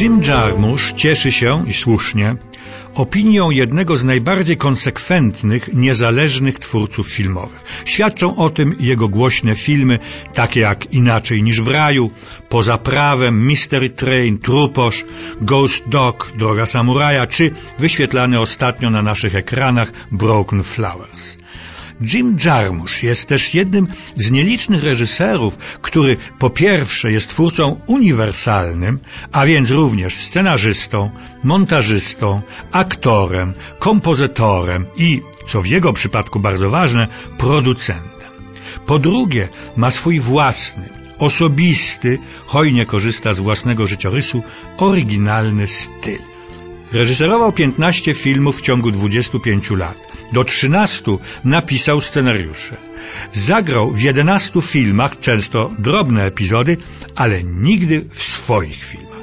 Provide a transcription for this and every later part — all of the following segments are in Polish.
Jim Jarmusch cieszy się, i słusznie, opinią jednego z najbardziej konsekwentnych, niezależnych twórców filmowych. Świadczą o tym jego głośne filmy, takie jak Inaczej niż w raju, Poza prawem, Mystery Train, Truposz, Ghost Dog, Droga Samuraja, czy wyświetlany ostatnio na naszych ekranach Broken Flowers. Jim Jarmusch jest też jednym z nielicznych reżyserów, który po pierwsze jest twórcą uniwersalnym, a więc również scenarzystą, montażystą, aktorem, kompozytorem i, co w jego przypadku bardzo ważne, producentem. Po drugie, ma swój własny, osobisty, hojnie korzysta z własnego życiorysu, oryginalny styl. Reżyserował 15 filmów w ciągu 25 lat. Do 13 napisał scenariusze. Zagrał w 11 filmach, często drobne epizody, ale nigdy w swoich filmach.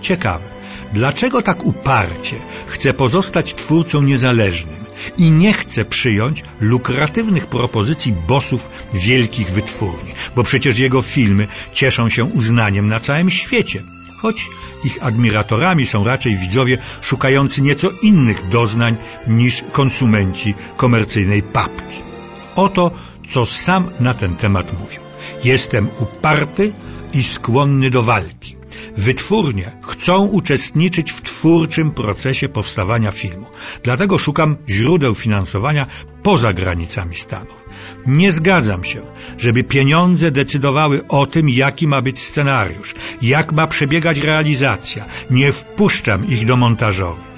Ciekawe, dlaczego tak uparcie chce pozostać twórcą niezależnym i nie chce przyjąć lukratywnych propozycji bosów wielkich wytwórni, bo przecież jego filmy cieszą się uznaniem na całym świecie choć ich admiratorami są raczej widzowie szukający nieco innych doznań niż konsumenci komercyjnej papki. Oto, co sam na ten temat mówił. Jestem uparty i skłonny do walki. Wytwórnie chcą uczestniczyć w twórczym procesie powstawania filmu. Dlatego szukam źródeł finansowania poza granicami Stanów. Nie zgadzam się, żeby pieniądze decydowały o tym, jaki ma być scenariusz, jak ma przebiegać realizacja. Nie wpuszczam ich do montażowni.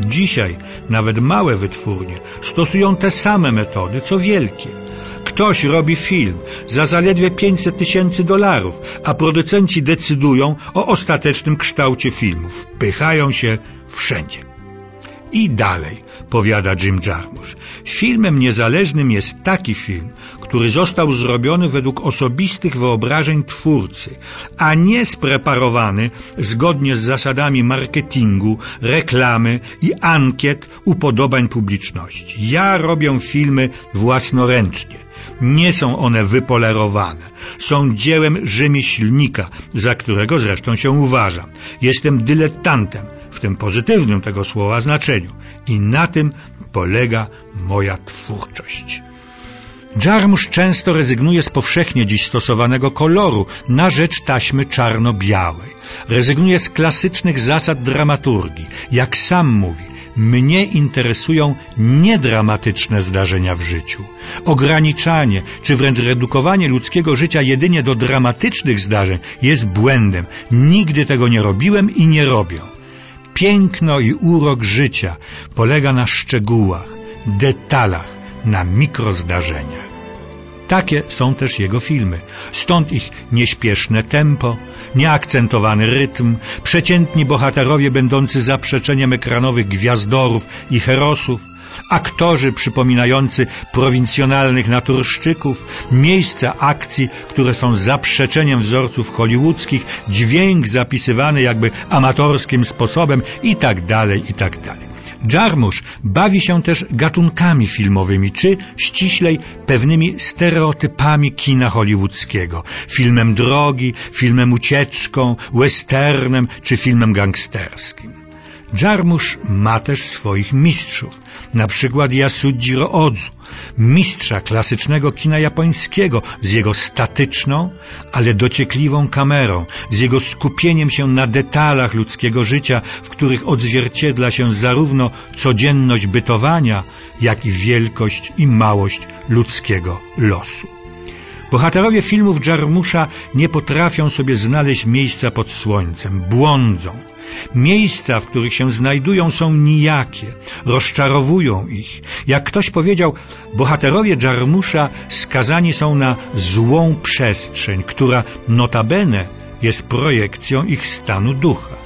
Dzisiaj nawet małe wytwórnie stosują te same metody, co wielkie. Ktoś robi film za zaledwie 500 tysięcy dolarów, a producenci decydują o ostatecznym kształcie filmu. Wpychają się wszędzie. I dalej, powiada Jim Jarmusch. Filmem niezależnym jest taki film, który został zrobiony według osobistych wyobrażeń twórcy, a nie spreparowany zgodnie z zasadami marketingu, reklamy i ankiet upodobań publiczności. Ja robię filmy własnoręcznie. Nie są one wypolerowane. Są dziełem rzemieślnika, za którego zresztą się uważam. Jestem dyletantem, w tym pozytywnym tego słowa znaczeniu. I na tym polega moja twórczość. Jarmusz często rezygnuje z powszechnie dziś stosowanego koloru na rzecz taśmy czarno-białej. Rezygnuje z klasycznych zasad dramaturgii. Jak sam mówi, mnie interesują niedramatyczne zdarzenia w życiu. Ograniczanie czy wręcz redukowanie ludzkiego życia jedynie do dramatycznych zdarzeń jest błędem. Nigdy tego nie robiłem i nie robię. Piękno i urok życia polega na szczegółach, detalach, na mikrozdarzeniach. Takie są też jego filmy. Stąd ich nieśpieszne tempo, nieakcentowany rytm, przeciętni bohaterowie będący zaprzeczeniem ekranowych gwiazdorów i herosów, aktorzy przypominający prowincjonalnych naturszczyków, miejsca akcji, które są zaprzeczeniem wzorców hollywoodzkich, dźwięk zapisywany jakby amatorskim sposobem i tak dalej, i tak. Jarmusz bawi się też gatunkami filmowymi, czy ściślej pewnymi stereotypami kina hollywoodzkiego. Filmem drogi, filmem ucieczką, westernem czy filmem gangsterskim. Jarmusz ma też swoich mistrzów, na przykład Yasujiro Odzu, mistrza klasycznego kina japońskiego z jego statyczną, ale dociekliwą kamerą, z jego skupieniem się na detalach ludzkiego życia, w których odzwierciedla się zarówno codzienność bytowania, jak i wielkość i małość ludzkiego losu. Bohaterowie filmów Jarmusza nie potrafią sobie znaleźć miejsca pod słońcem, błądzą. Miejsca, w których się znajdują, są nijakie, rozczarowują ich. Jak ktoś powiedział, bohaterowie Jarmusza skazani są na złą przestrzeń, która notabene jest projekcją ich stanu ducha.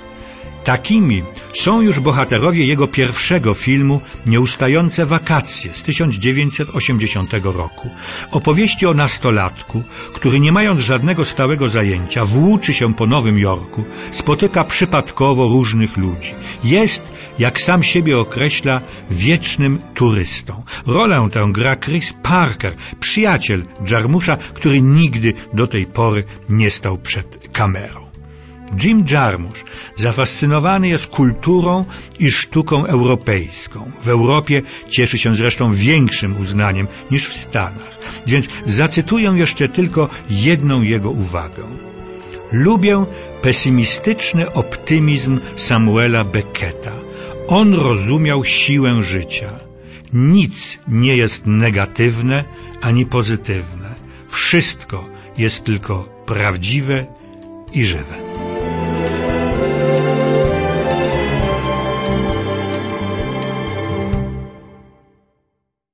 Takimi są już bohaterowie jego pierwszego filmu Nieustające wakacje z 1980 roku. Opowieści o nastolatku, który nie mając żadnego stałego zajęcia, włóczy się po Nowym Jorku, spotyka przypadkowo różnych ludzi. Jest, jak sam siebie określa, wiecznym turystą. Rolę tę gra Chris Parker, przyjaciel Jarmusza, który nigdy do tej pory nie stał przed kamerą. Jim Jarmusch zafascynowany jest kulturą i sztuką europejską. W Europie cieszy się zresztą większym uznaniem niż w Stanach. Więc zacytuję jeszcze tylko jedną jego uwagę. Lubię pesymistyczny optymizm Samuela Becketa. On rozumiał siłę życia. Nic nie jest negatywne ani pozytywne. Wszystko jest tylko prawdziwe i żywe.